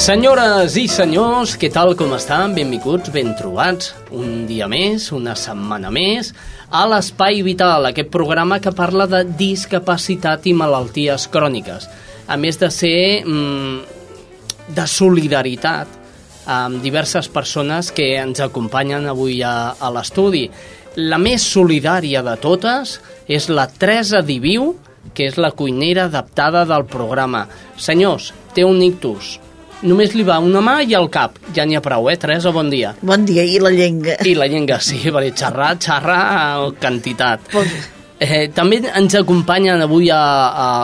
Senyores i senyors, què tal com estan? Benvinguts, ben trobats, un dia més, una setmana més, a l'Espai Vital, aquest programa que parla de discapacitat i malalties cròniques. A més de ser mm, de solidaritat amb diverses persones que ens acompanyen avui a, a l'estudi. La més solidària de totes és la Teresa Diviu, que és la cuinera adaptada del programa. Senyors, té un ictus, només li va una mà i el cap. Ja n'hi ha prou, eh, Teresa? Bon dia. Bon dia, i la llengua. I la llengua, sí, perquè xerrar, xerrar, quantitat. Eh, també ens acompanyen avui a,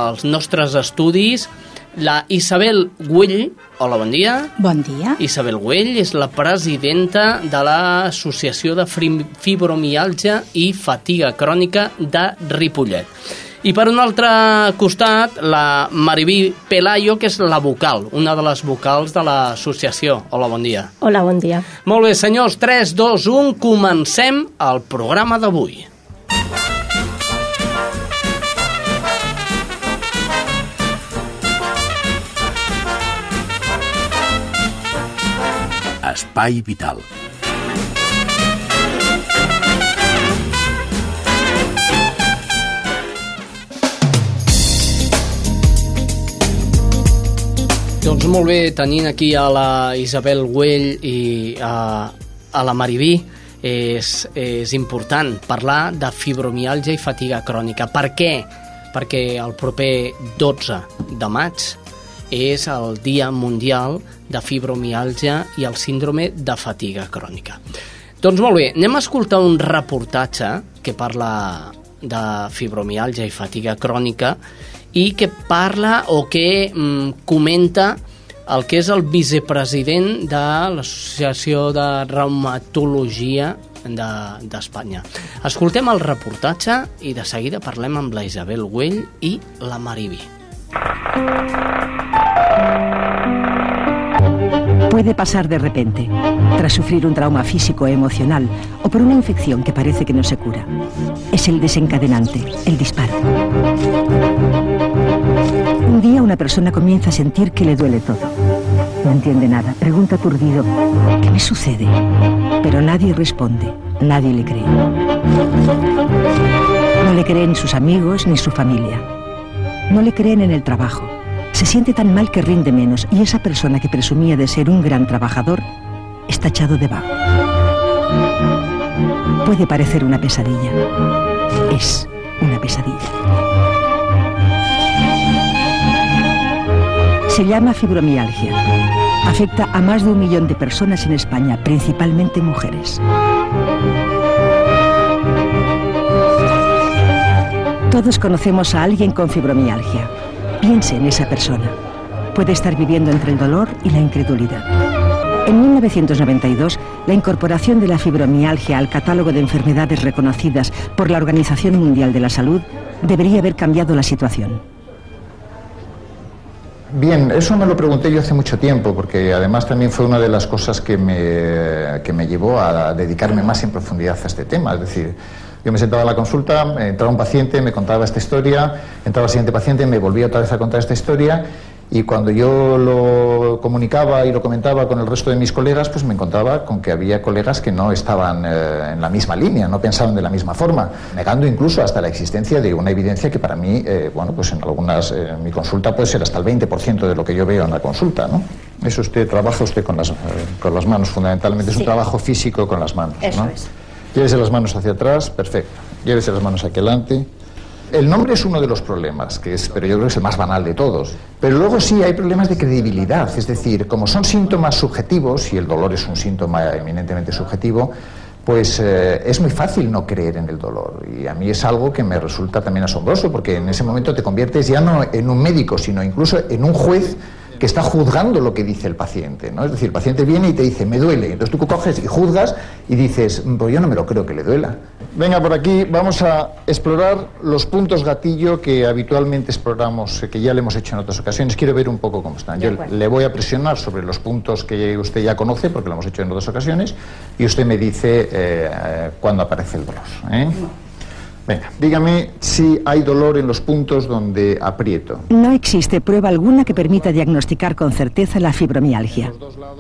als nostres estudis la Isabel Güell. Hola, bon dia. Bon dia. Isabel Güell és la presidenta de l'Associació de Fibromialgia i Fatiga Crònica de Ripollet. I per un altre costat, la Maribí Pelayo, que és la vocal, una de les vocals de l'associació. Hola, bon dia. Hola, bon dia. Molt bé, senyors, 3, 2, 1, comencem el programa d'avui. Espai Vital. Doncs molt bé, tenint aquí a la Isabel Güell i a, a la Maribí, és, és important parlar de fibromialgia i fatiga crònica. Per què? Perquè el proper 12 de maig és el Dia Mundial de Fibromialgia i el síndrome de fatiga crònica. Doncs molt bé, anem a escoltar un reportatge que parla de fibromialgia i fatiga crònica i que parla o que mm, comenta el que és el vicepresident de l'Associació de Reumatologia d'Espanya. De, Escoltem el reportatge i de seguida parlem amb la Isabel Güell i la Maribi. Puede pasar de repente, tras sufrir un trauma físico o emocional o por una infección que parece que no se cura. Es el desencadenante, el disparo. Una persona comienza a sentir que le duele todo. No entiende nada, pregunta aturdido, ¿qué me sucede? Pero nadie responde, nadie le cree. No le creen sus amigos ni su familia. No le creen en el trabajo se siente tan mal que rinde menos y esa persona que presumía de ser un gran trabajador está echado de vago. Puede parecer una pesadilla. Es una pesadilla. Se llama fibromialgia. Afecta a más de un millón de personas en España, principalmente mujeres. Todos conocemos a alguien con fibromialgia. Piense en esa persona. Puede estar viviendo entre el dolor y la incredulidad. En 1992, la incorporación de la fibromialgia al catálogo de enfermedades reconocidas por la Organización Mundial de la Salud debería haber cambiado la situación. Bien, eso me lo pregunté yo hace mucho tiempo, porque además también fue una de las cosas que me, que me llevó a dedicarme más en profundidad a este tema. Es decir, yo me sentaba a la consulta, entraba un paciente, me contaba esta historia, entraba el siguiente paciente, me volvía otra vez a contar esta historia y cuando yo lo comunicaba y lo comentaba con el resto de mis colegas, pues me encontraba con que había colegas que no estaban eh, en la misma línea, no pensaban de la misma forma, negando incluso hasta la existencia de una evidencia que para mí, eh, bueno, pues en algunas, eh, en mi consulta puede ser hasta el 20% de lo que yo veo en la consulta, ¿no? Eso usted trabaja usted con las, con las manos, fundamentalmente, es un trabajo físico con las manos, Eso ¿no? es. Llévese las manos hacia atrás, perfecto. Llévese las manos hacia adelante. El nombre es uno de los problemas, que es, pero yo creo que es el más banal de todos. Pero luego sí hay problemas de credibilidad, es decir, como son síntomas subjetivos, y el dolor es un síntoma eminentemente subjetivo, pues eh, es muy fácil no creer en el dolor. Y a mí es algo que me resulta también asombroso, porque en ese momento te conviertes ya no en un médico, sino incluso en un juez que está juzgando lo que dice el paciente. ¿no? Es decir, el paciente viene y te dice, me duele. Entonces tú coges y juzgas y dices, pues yo no me lo creo que le duela. Venga, por aquí vamos a explorar los puntos gatillo que habitualmente exploramos, eh, que ya le hemos hecho en otras ocasiones. Quiero ver un poco cómo están. Yo le voy a presionar sobre los puntos que usted ya conoce, porque lo hemos hecho en otras ocasiones, y usted me dice eh, eh cuándo aparece el dolor. ¿eh? Dígame si hay dolor en los puntos donde aprieto. No existe prueba alguna que permita diagnosticar con certeza la fibromialgia.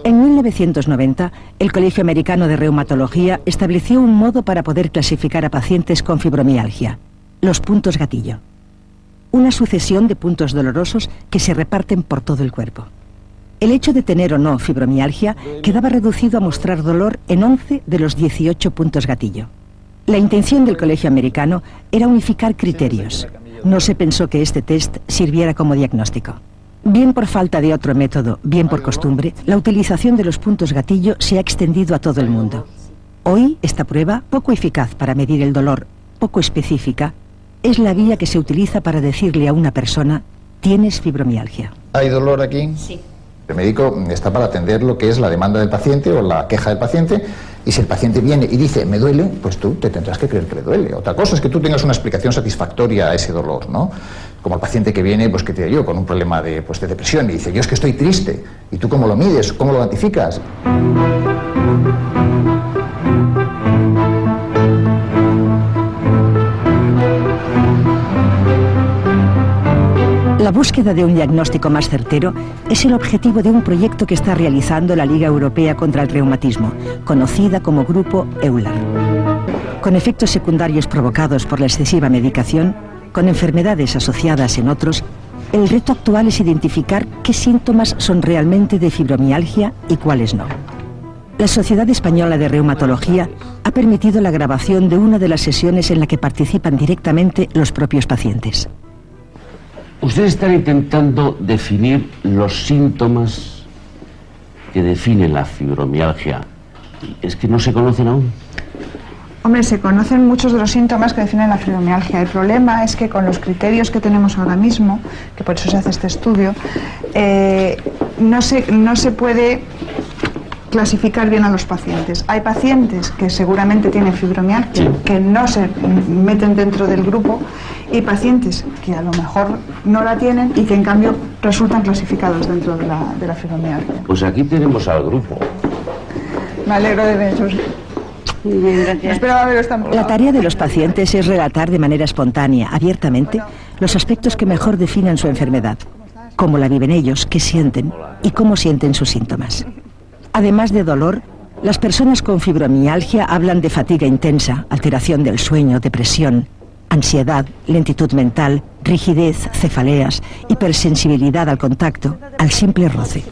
En 1990, el Colegio Americano de Reumatología estableció un modo para poder clasificar a pacientes con fibromialgia, los puntos gatillo. Una sucesión de puntos dolorosos que se reparten por todo el cuerpo. El hecho de tener o no fibromialgia quedaba reducido a mostrar dolor en 11 de los 18 puntos gatillo. La intención del Colegio Americano era unificar criterios. No se pensó que este test sirviera como diagnóstico. Bien por falta de otro método, bien por costumbre, la utilización de los puntos gatillo se ha extendido a todo el mundo. Hoy, esta prueba, poco eficaz para medir el dolor, poco específica, es la vía que se utiliza para decirle a una persona, tienes fibromialgia. ¿Hay dolor aquí? Sí. El médico está para atender lo que es la demanda del paciente o la queja del paciente y si el paciente viene y dice, me duele, pues tú te tendrás que creer que le duele. Otra cosa es que tú tengas una explicación satisfactoria a ese dolor, ¿no? Como el paciente que viene, pues que te yo, con un problema de, pues, de depresión y dice, yo es que estoy triste. ¿Y tú cómo lo mides? ¿Cómo lo cuantificas? La búsqueda de un diagnóstico más certero es el objetivo de un proyecto que está realizando la Liga Europea contra el Reumatismo, conocida como Grupo EULAR. Con efectos secundarios provocados por la excesiva medicación, con enfermedades asociadas en otros, el reto actual es identificar qué síntomas son realmente de fibromialgia y cuáles no. La Sociedad Española de Reumatología ha permitido la grabación de una de las sesiones en la que participan directamente los propios pacientes. Ustedes están intentando definir los síntomas que definen la fibromialgia. ¿Es que no se conocen aún? Hombre, se conocen muchos de los síntomas que definen la fibromialgia. El problema es que con los criterios que tenemos ahora mismo, que por eso se hace este estudio, eh, no, se, no se puede clasificar bien a los pacientes. Hay pacientes que seguramente tienen fibromialgia, Sí. que no se meten dentro del grupo, y pacientes que a lo mejor no la tienen y que en cambio resultan clasificados dentro de la, de la fibromialgia. Pues aquí tenemos al grupo. Me alegro de veros. La tarea de los pacientes es relatar de manera espontánea, abiertamente, los aspectos que mejor definen su enfermedad, cómo la viven ellos, qué sienten y cómo sienten sus síntomas. Además de dolor, las personas con fibromialgia hablan de fatiga intensa, alteración del sueño, depresión, ansiedad, lentitud mental, rigidez, cefaleas, hipersensibilidad al contacto, al simple roce.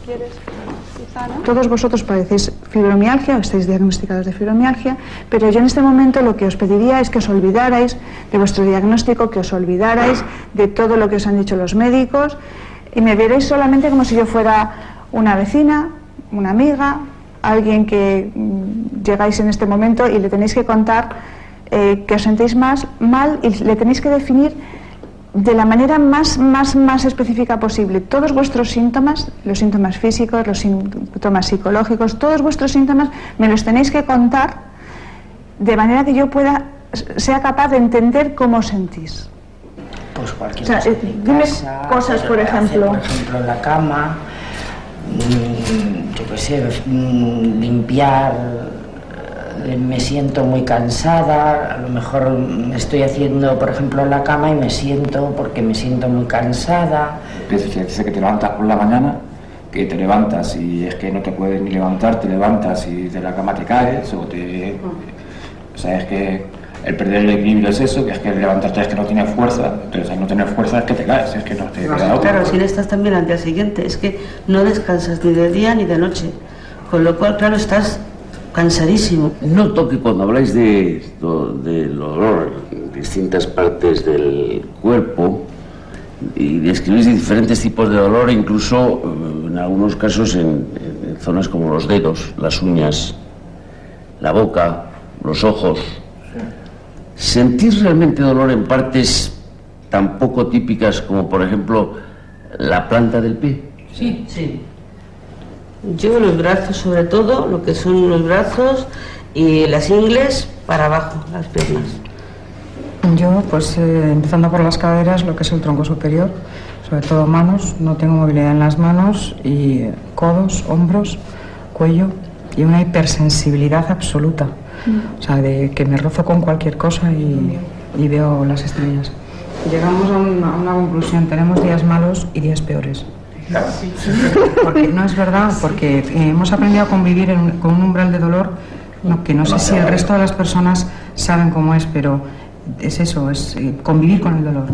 Todos vosotros padecéis fibromialgia o estáis diagnosticados de fibromialgia, pero yo en este momento lo que os pediría es que os olvidarais de vuestro diagnóstico, que os olvidarais de todo lo que os han dicho los médicos y me vierais solamente como si yo fuera una vecina, una amiga, alguien que mm, llegáis en este momento y le tenéis que contar eh, que os sentéis más mal y le tenéis que definir de la manera más, más, más específica posible todos vuestros síntomas, los síntomas físicos, los síntomas psicológicos, todos vuestros síntomas me los tenéis que contar de manera que yo pueda, sea capaz de entender cómo os sentís. Pues cualquier O sea, cosa eh, dime casa, cosas, por ejemplo. por ejemplo, en la cama, yo qué sé, mm, limpiar, eh, me siento muy cansada, a lo mejor mm, estoy haciendo, por ejemplo, en la cama y me siento porque me siento muy cansada. Dice que te levantas por la mañana, que te levantas y es que no te puedes ni levantar, te levantas y de la cama te caes o te... O sea, es que el perder el equilibrio es eso, que es que levantarte es que no tienes fuerza, entonces al no tener fuerza es que te caes, es que no te queda otra. Claro, si no estás también al día siguiente, es que no descansas ni de día ni de noche. Con lo cual, claro, estás cansadísimo. Noto que cuando habláis de, del dolor en distintas partes del cuerpo y describís diferentes tipos de dolor, incluso eh, en algunos casos en, en zonas como los dedos, las uñas, la boca, los ojos. ¿Sentís realmente dolor en partes tan poco típicas como, por ejemplo, la planta del pie? Sí, sí. Yo los brazos, sobre todo, lo que son los brazos y las ingles para abajo, las piernas. Yo, pues eh, empezando por las caderas, lo que es el tronco superior, sobre todo manos, no tengo movilidad en las manos y codos, hombros, cuello y una hipersensibilidad absoluta. O sea, de que me rozo con cualquier cosa y, y veo las estrellas. Llegamos a una, a una conclusión, tenemos días malos y días peores. Porque no es verdad, porque eh, hemos aprendido a convivir en un- con un umbral de dolor no, que no sé si el resto de las personas saben cómo es, pero es eso, es eh, convivir con el dolor.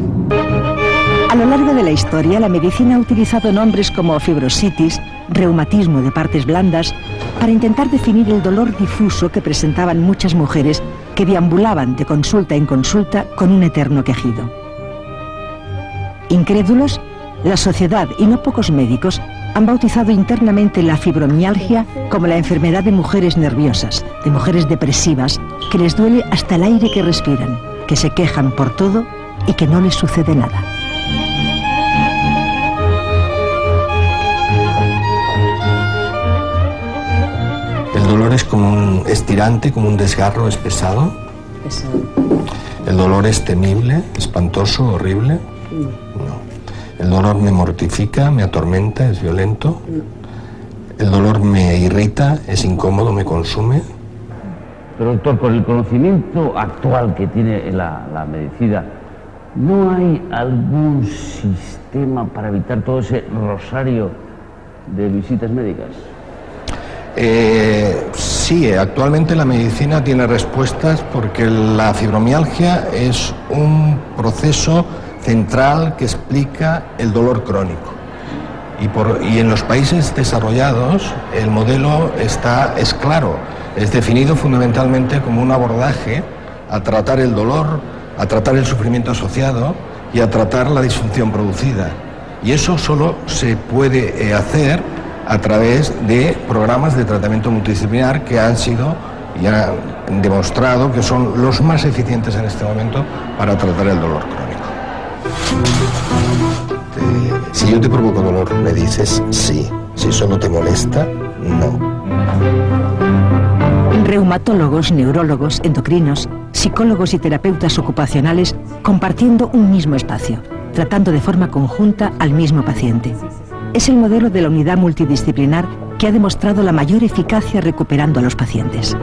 A lo largo de la historia, la medicina ha utilizado nombres como fibrositis, reumatismo de partes blandas, para intentar definir el dolor difuso que presentaban muchas mujeres que deambulaban de consulta en consulta con un eterno quejido. Incrédulos, la sociedad y no pocos médicos han bautizado internamente la fibromialgia como la enfermedad de mujeres nerviosas, de mujeres depresivas, que les duele hasta el aire que respiran, que se quejan por todo y que no les sucede nada. Dolor es como un estirante, como un desgarro, es pesado. El dolor es temible, espantoso, horrible. No. El dolor me mortifica, me atormenta, es violento. El dolor me irrita, es incómodo, me consume. Pero doctor, con el conocimiento actual que tiene la, la medicina, ¿no hay algún sistema para evitar todo ese rosario de visitas médicas? Eh, sí, actualmente la medicina tiene respuestas porque la fibromialgia es un proceso central que explica el dolor crónico. Y, por- y en los países desarrollados el modelo está, es claro, es definido fundamentalmente como un abordaje a tratar el dolor, a tratar el sufrimiento asociado y a tratar la disfunción producida. Y eso solo se puede eh, hacer a través de programas de tratamiento multidisciplinar que han sido y han demostrado que son los más eficientes en este momento para tratar el dolor crónico. Si yo te provoco dolor, me dices sí. Si eso no te molesta, no. Reumatólogos, neurólogos, endocrinos, psicólogos y terapeutas ocupacionales compartiendo un mismo espacio, tratando de forma conjunta al mismo paciente. Es el modelo de la unidad multidisciplinar que ha demostrado la mayor eficacia recuperando a los pacientes.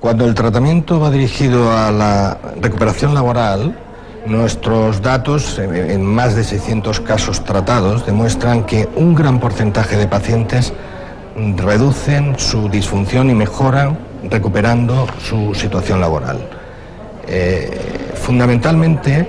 Cuando el tratamiento va dirigido a la recuperación laboral, nuestros datos, en- más de 600 casos tratados, demuestran que un gran porcentaje de pacientes reducen su disfunción y mejoran recuperando su situación laboral. Eh, fundamentalmente,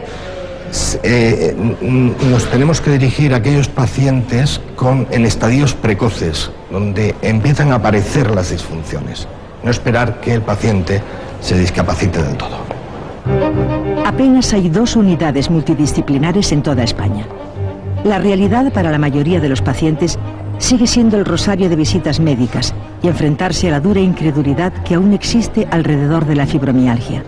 eh, nos tenemos que dirigir a aquellos pacientes con, en estadios precoces, donde empiezan a aparecer las disfunciones. No esperar que el paciente se discapacite del todo. Apenas hay dos unidades multidisciplinares en toda España. La realidad para la mayoría de los pacientes sigue siendo el rosario de visitas médicas y enfrentarse a la dura incredulidad que aún existe alrededor de la fibromialgia.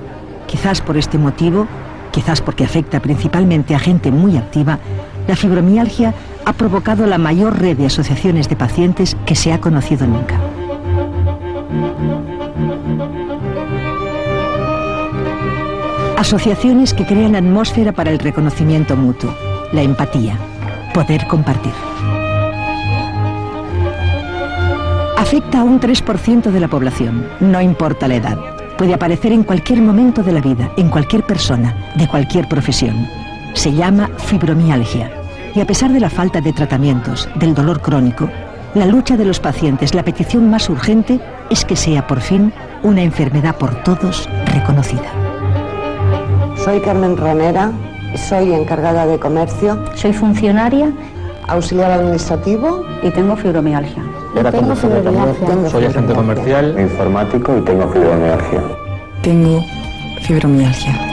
Quizás por este motivo, quizás porque afecta principalmente a gente muy activa, la fibromialgia ha provocado la mayor red de asociaciones de pacientes que se ha conocido nunca. Asociaciones que crean atmósfera para el reconocimiento mutuo, la empatía, poder compartir. Afecta a un 3% de la población, no importa la edad. Puede aparecer en cualquier momento de la vida, en cualquier persona, de cualquier profesión. Se llama fibromialgia. Y a pesar de la falta de tratamientos, del dolor crónico, la lucha de los pacientes, la petición más urgente es que sea por fin una enfermedad por todos reconocida. Soy Carmen Ronera, soy encargada de comercio. Soy funcionaria auxiliar administrativo y tengo fibromialgia. Era Tengo fibromialgia. soy agente comercial, informático y tengo fibromialgia. Tengo fibromialgia.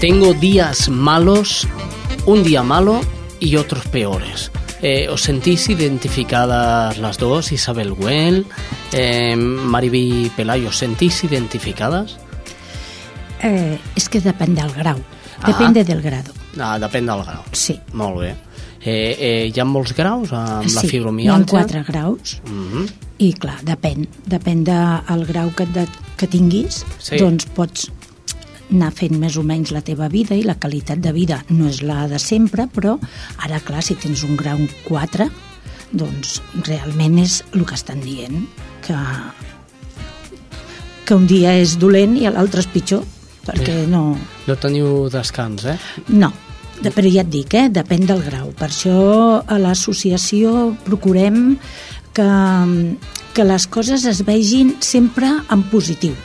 Tengo días malos, un día malo y otros peores. Eh, ¿Os sentís identificadas las dos, Isabel Güell, eh, Mariby Pelayo, ¿os sentís identificadas? Eh, és que depèn del grau. Ah. Depende del grado. Ah, depèn del grau. Sí. Molt bé. Eh, eh, hi ha molts graus amb la sí, fibromialgia? hi ha quatre graus Mhm. i clar, depèn. Depèn del grau que, de, que tinguis, Sí. doncs pots anar fent més o menys la teva vida i la qualitat de vida no és la de sempre, però ara, clar, si tens un grau 4, doncs realment és el que estan dient, que, que un dia és dolent i l'altre és pitjor, perquè Sí. no... No teniu descans, eh? No, de, però ja et dic, eh, depèn del grau. Per això a l'associació procurem que, que les coses es vegin sempre en positiu.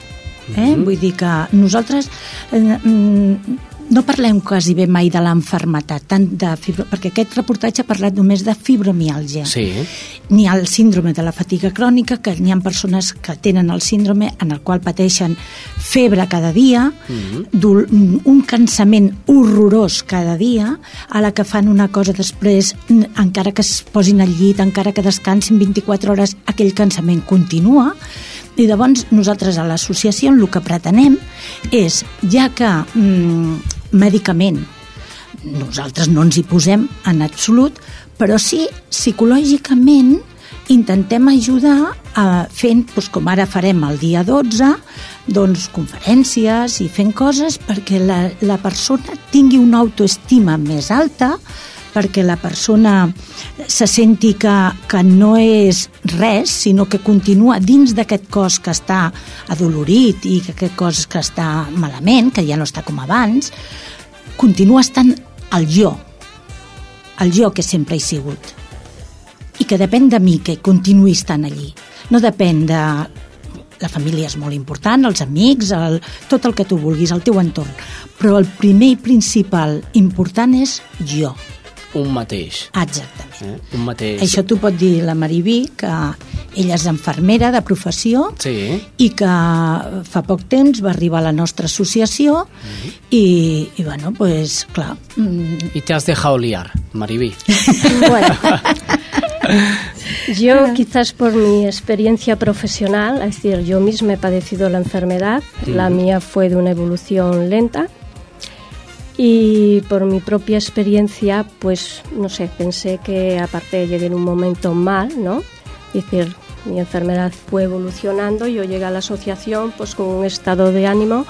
Eh? Vull dir que nosaltres eh, mm, no parlem quasi bé mai de l'enfermetat, tant de fibro, perquè aquest reportatge ha parlat només de fibromiàlgia. Sí. N'hi ha el síndrome de la fatiga crònica, que n'hi ha persones que tenen el síndrome en el qual pateixen febre cada dia, dol- un cansament horrorós cada dia, a la que fan una cosa després, encara que es posin al llit, encara que descansin 24 hores, aquell cansament continua, i llavors nosaltres a l'associació el que pretenem és, ja que mm, mèdicament nosaltres no ens hi posem en absolut, però sí psicològicament intentem ajudar a fent, doncs, com ara farem el dia 12, doncs, conferències i fent coses perquè la, la persona tingui una autoestima més alta, perquè la persona se senti que, que no és res, sinó que continua dins d'aquest cos que està adolorit i que aquest cos que està malament, que ja no està com abans, continua estant el jo, el jo que sempre he sigut. I que depèn de mi que continuï estant allí. No depèn de... La família és molt important, els amics, el, tot el que tu vulguis, el teu entorn. Però el primer i principal important és jo. Un mateix. Exactament. Eh? Un mateix. Això t'ho pot dir la Maribí, que ella és infermera de professió Sí. i que fa poc temps va arribar a la nostra associació i, i bueno, pues, clar, mm, Y te has dejado liar, Mariby. Bueno, yo quizás por mi experiencia profesional, es decir, yo misma he padecido la enfermedad, la mía fue de una evolución lenta y por mi propia experiencia, pues no sé, pensé que aparte llegué en un momento mal, ¿no? Es decir, mi enfermedad fue evolucionando, yo llegué a la asociación pues con un estado de ánimo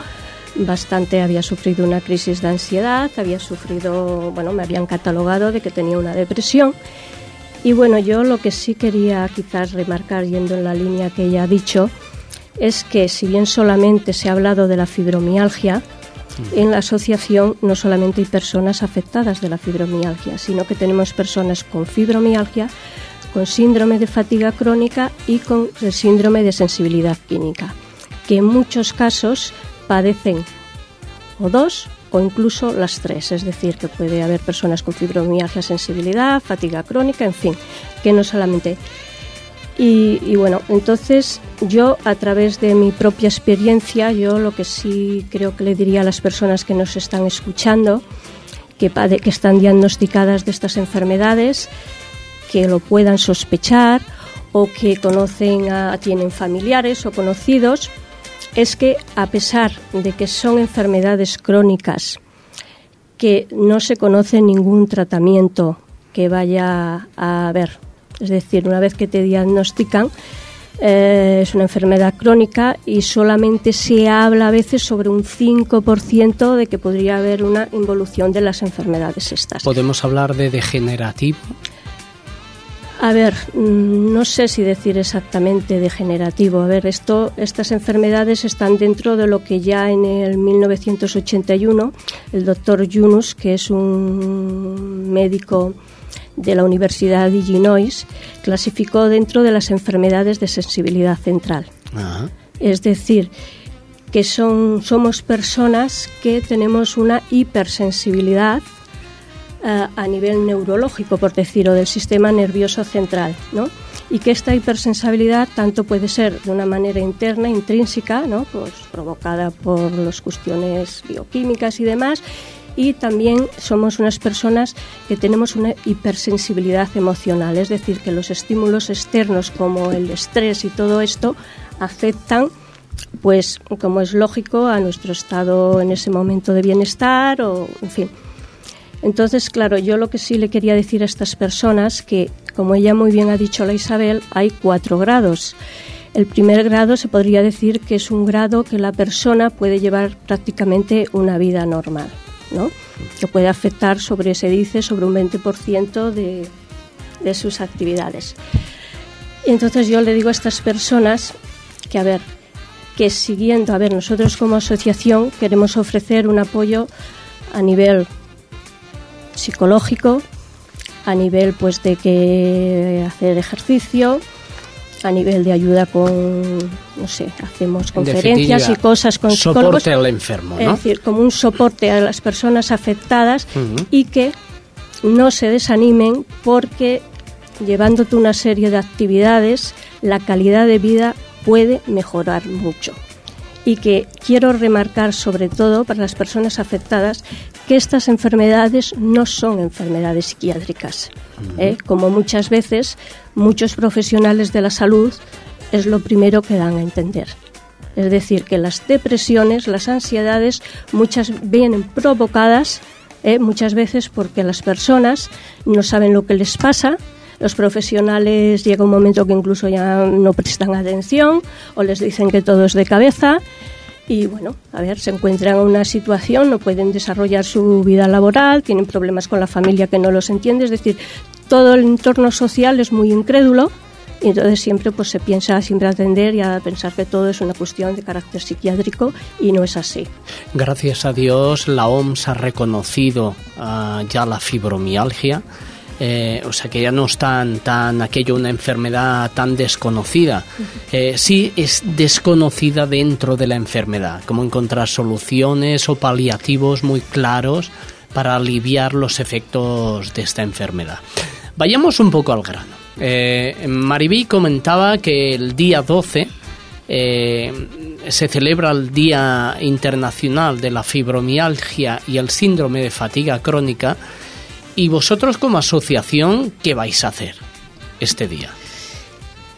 bastante, había sufrido una crisis de ansiedad, había sufrido, bueno, me habían catalogado de que tenía una depresión. Y bueno, yo lo que sí quería quizás remarcar, yendo en la línea que ella ha dicho, es que si bien solamente se ha hablado de la fibromialgia, en la asociación no solamente hay personas afectadas de la fibromialgia, sino que tenemos personas con fibromialgia, con síndrome de fatiga crónica y con síndrome de sensibilidad química, que en muchos casos padecen o dos o incluso las tres, es decir, que puede haber personas con fibromialgia, sensibilidad, fatiga crónica, en fin, que no solamente y, bueno, entonces yo a través de mi propia experiencia, yo lo que sí creo que le diría a las personas que nos están escuchando, que, que están diagnosticadas de estas enfermedades, que lo puedan sospechar o que conocen a, tienen familiares o conocidos, es que a pesar de que son enfermedades crónicas que no se conoce ningún tratamiento que vaya a haber. Es decir, una vez que te diagnostican, eh, es una enfermedad crónica y solamente se habla a veces sobre un 5% de que podría haber una involución de las enfermedades estas. ¿Podemos hablar de degenerativo? A ver, mm, no sé si decir exactamente degenerativo. A ver, esto, estas enfermedades están dentro de lo que ya en el 1981 el doctor Yunus, que es un médico de la Universidad de Illinois, clasificó dentro de las enfermedades de sensibilidad central. Es decir, que son, somos personas que tenemos una hipersensibilidad eh, a nivel neurológico, por decirlo, del sistema nervioso central, ¿no? Y que esta hipersensibilidad tanto puede ser de una manera interna, intrínseca, ¿no? Pues provocada por las cuestiones bioquímicas y demás, y también somos unas personas que tenemos una hipersensibilidad emocional, es decir, que los estímulos externos como el estrés y todo esto afectan pues como es lógico a nuestro estado en ese momento de bienestar o en fin. Entonces, claro, yo lo que sí le quería decir a estas personas que, como ella muy bien ha dicho la Isabel, hay cuatro grados. El primer grado se podría decir que es un grado que la persona puede llevar prácticamente una vida normal. Que puede afectar sobre, se dice, sobre un 20% de, de sus actividades. Y entonces yo le digo a estas personas que, a ver, que siguiendo, a ver, nosotros como asociación queremos ofrecer un apoyo a nivel psicológico, a nivel pues de que hacer ejercicio, a nivel de ayuda con, no sé, hacemos conferencias y cosas con soporte al enfermo, ¿no? Es decir, como un soporte a las personas afectadas y que no se desanimen porque llevándote una serie de actividades, la calidad de vida puede mejorar mucho. Y que quiero remarcar sobre todo para las personas afectadas que estas enfermedades no son enfermedades psiquiátricas. ¿eh? Como muchas veces muchos profesionales de la salud es lo primero que dan a entender. Es decir, que las depresiones, las ansiedades, muchas vienen provocadas ¿eh? muchas veces porque las personas no saben lo que les pasa, los profesionales llega un momento que incluso ya no prestan atención o les dicen que todo es de cabeza y bueno, a ver, se encuentran en una situación, no pueden desarrollar su vida laboral, tienen problemas con la familia que no los entiende, es decir, todo el entorno social es muy incrédulo y entonces siempre pues se piensa siempre atender y a pensar que todo es una cuestión de carácter psiquiátrico y no es así. Gracias a Dios la OMS ha reconocido uh, ya la fibromialgia eh, o sea que ya no es tan, tan aquello una enfermedad tan desconocida. Eh, sí es desconocida dentro de la enfermedad, como encontrar soluciones o paliativos muy claros para aliviar los efectos de esta enfermedad. Vayamos un poco al grano. Eh, Maribí comentaba que el día 12 eh, se celebra el Día Internacional de la Fibromialgia y el Síndrome de Fatiga Crónica ¿Y vosotros como asociación qué vais a hacer este día?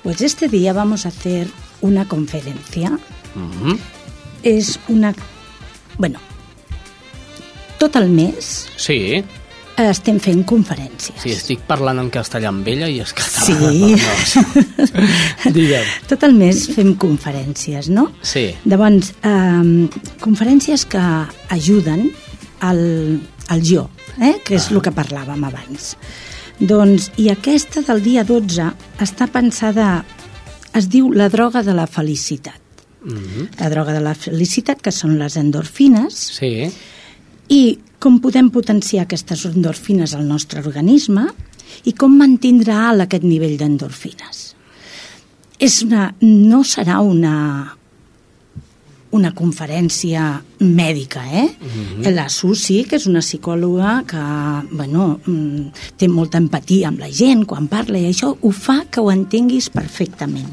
Pues este día vamos a hacer una conferencia. Es una... Bueno, tot el mes sí. estem fent conferències. Sí, estic parlant en castellà amb ella i és català. Sí. No. Digue'm. Tot el mes fem conferències, no? Sí. Llavors, eh, conferències que ajuden al, al jo, eh? que és ah. el que parlàvem abans. Doncs, i aquesta del dia 12 està pensada, es diu la droga de la felicitat. Mm -hmm. La droga de la felicitat, que són les endorfines. Sí. I com podem potenciar aquestes endorfines al nostre organisme i com mantindre alt aquest nivell d'endorfines. És una, no serà una, una conferència mèdica, eh? Mhm. -huh. La Susi, que és una psicòloga que, bueno, mm, té molta empatia amb la gent quan parla i això ho fa que ho entenguis perfectament.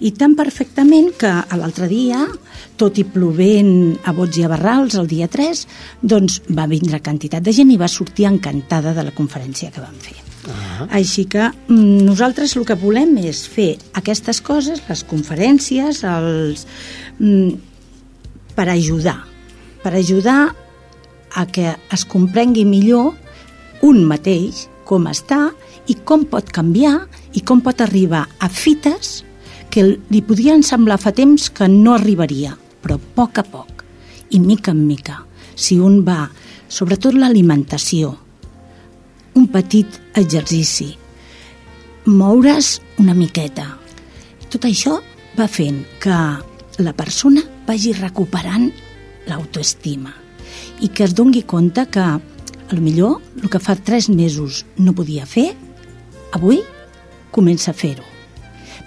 I tan perfectament que l'altre dia, tot i plovent a bots i a barrals, el dia 3, doncs va vindre quantitat de gent i va sortir encantada de la conferència que vam fer. Uh -huh. Així que mm, nosaltres el que volem és fer aquestes coses, les conferències, els, mm, per ajudar, per ajudar a que es comprengui millor un mateix com està i com pot canviar i com pot arribar a fites que li podien semblar fa temps que no arribaria, però a poc a poc i mica en mica, si un va, sobretot l'alimentació, un petit exercici, moure's una miqueta. Tot això va fent que la persona vagi recuperant l'autoestima i que es dongui compte que a lo millor el que fa tres mesos no podia fer, avui comença a fer-ho.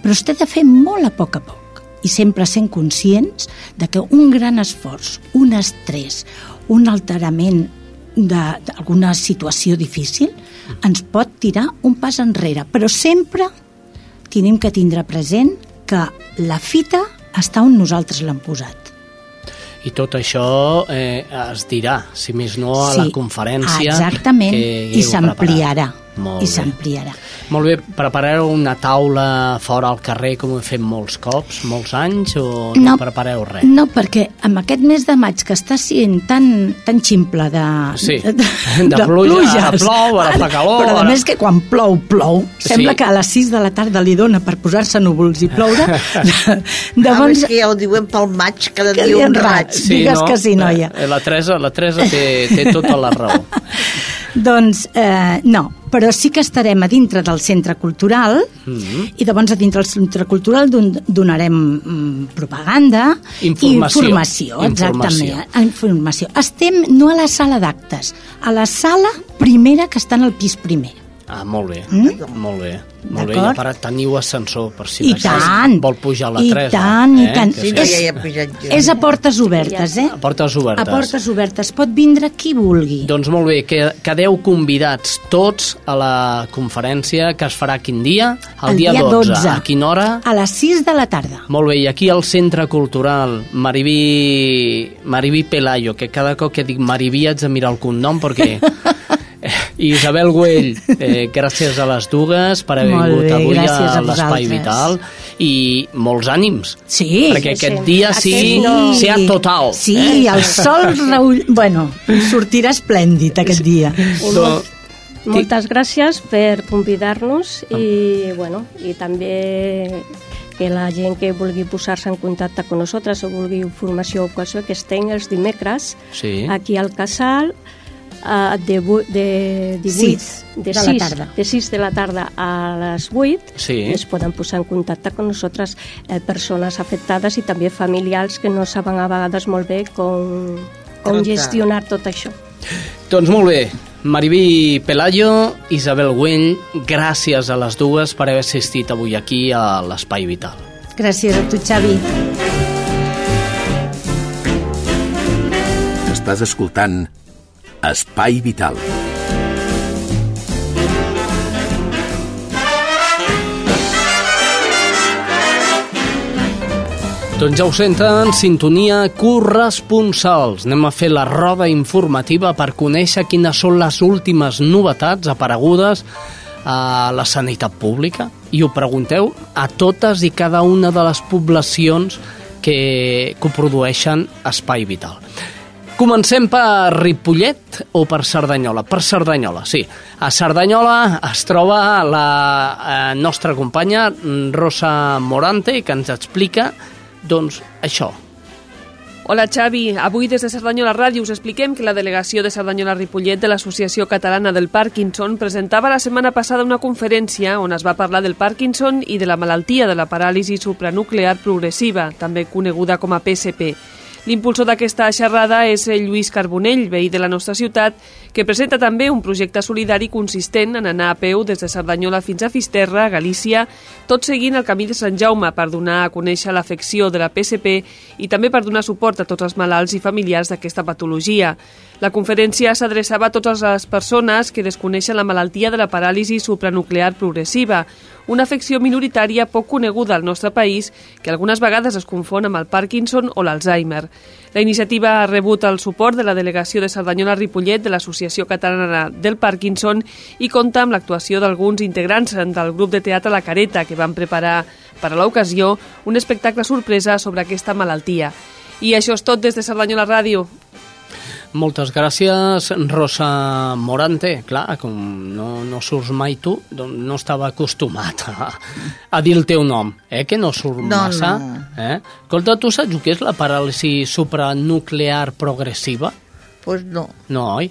Però es té de fer molt a poc a poc i sempre sent conscients de que un gran esforç, un estrès, un alterament d'alguna situació difícil, ens pot tirar un pas enrere, però sempre tenim que tindre present que la fita està on nosaltres l'hem posat. I tot això eh, es dirà, si més no, a la conferència Exactament, que i s'ampliarà. Molt I s'ampliarà. Molt bé, prepareu una taula fora al carrer com heu fet molts cops, molts anys, o no, No. prepareu res? No, perquè amb aquest mes de maig que està sent tan, tan ximple de, Sí, de pluja, ara plou, ara fa calor, Però a ara- més que quan plou, plou. Sembla Sí. que a les 6 de la tarda li dona per posar-se núvols i ploure. Ah, és que ja ho diuen pel maig, cada Que dia un raig. raig. Digues que sí, noia. Eh, La Teresa, la Teresa té, té tota la raó. Doncs eh, no, però sí que estarem a dintre del centre cultural Mm. i llavors a dintre del centre cultural don donarem mm, propaganda Informació. i informació, exactament, Informació. informació. Estem no a la sala d'actes, a la sala primera que està en el pis primer. Ah, molt bé, Mm? molt bé. Molt bé, i a part teniu ascensor per si I tant, vol pujar la i Teresa. tant, i eh? tant. Que Sí, no, ja hi ha pujat jo. És a portes obertes, eh? A portes obertes. A portes obertes. Pot vindre qui vulgui. Doncs molt bé, que quedeu convidats tots a la conferència que es farà quin dia? El, dia, 12. A quina hora? A les 6 de la tarda. Molt bé, i aquí al Centre Cultural Maribí, Maribí Pelayo, que cada cop que dic Maribí haig de mirar el cognom perquè... Eh, Isabel Güell, eh, gràcies a les dues per haver Molt vingut bé, avui a a l'Espai. Vital i molts ànims. Sí. Perquè Sí, aquest sí. dia sí, Aquest no. sea total. Sí, eh? el sol reull... Bueno, sortirà esplèndid aquest dia. Do- Moltes gràcies per convidar-nos i, bueno, i també que la gent que vulgui posar-se en contacte amb nosaltres o vulgui informació o qualsevol que estem els dimecres Sí. aquí al Casal uh, de, de 18 Sis de, de la 6, tarda. de 6 de la tarda a les 8 Sí. es poden posar en contacte amb nosaltres eh, persones afectades i també familiars que no saben a vegades molt bé com, com gestionar tot això. Doncs molt bé, Maribí Pelayo, Isabel Güell, gràcies a les dues per haver assistit avui aquí a l'Espai Vital. Gràcies a tu, Xavi. Estàs escoltant Espai Vital. Doncs ja ho senten, sintonia corresponsals. Anem a fer la roda informativa per conèixer quines són les últimes novetats aparegudes a la sanitat pública i ho pregunteu a totes i cada una de les poblacions que coprodueixen Espai Vital. Comencem per Ripollet o per Cerdanyola? Per Cerdanyola, sí. A Cerdanyola es troba la eh, nostra companya Rosa Morante, que ens explica doncs, això. Hola Xavi, avui des de Cerdanyola Ràdio us expliquem que la delegació de Cerdanyola-Ripollet de l'Associació Catalana del Parkinson presentava la setmana passada una conferència on es va parlar del Parkinson i de la malaltia de la paràlisi supranuclear progressiva, també coneguda com a PSP. L'impulsor d'aquesta xerrada és Lluís Carbonell, veí de la nostra ciutat, que presenta també un projecte solidari consistent en anar a peu des de Cerdanyola fins a Fisterra, Galícia, tot seguint el camí de Sant Jaume per donar a conèixer l'afecció de la PSP i també per donar suport a tots els malalts i familiars d'aquesta patologia. La conferència s'adreçava a totes les persones que desconeixen la malaltia de la paràlisi supranuclear progressiva, una afecció minoritària poc coneguda al nostre país que algunes vegades es confon amb el Parkinson o l'Alzheimer. La iniciativa ha rebut el suport de la delegació de Cerdanyola-Ripollet de l'Associació Catalana del Parkinson i compta amb l'actuació d'alguns integrants del grup de teatre La Careta que van preparar per a l'ocasió un espectacle sorpresa sobre aquesta malaltia. I això és tot des de Cerdanyola Ràdio. Moltes gràcies, Rosa Morante. Clar, com no, no surts mai tu, doncs no estava acostumat a, a dir el teu nom, eh? que no surt No, massa. no. Eh? Escolta, tu saps que és la paràlisi supranuclear progressiva? Pues no. No, oi?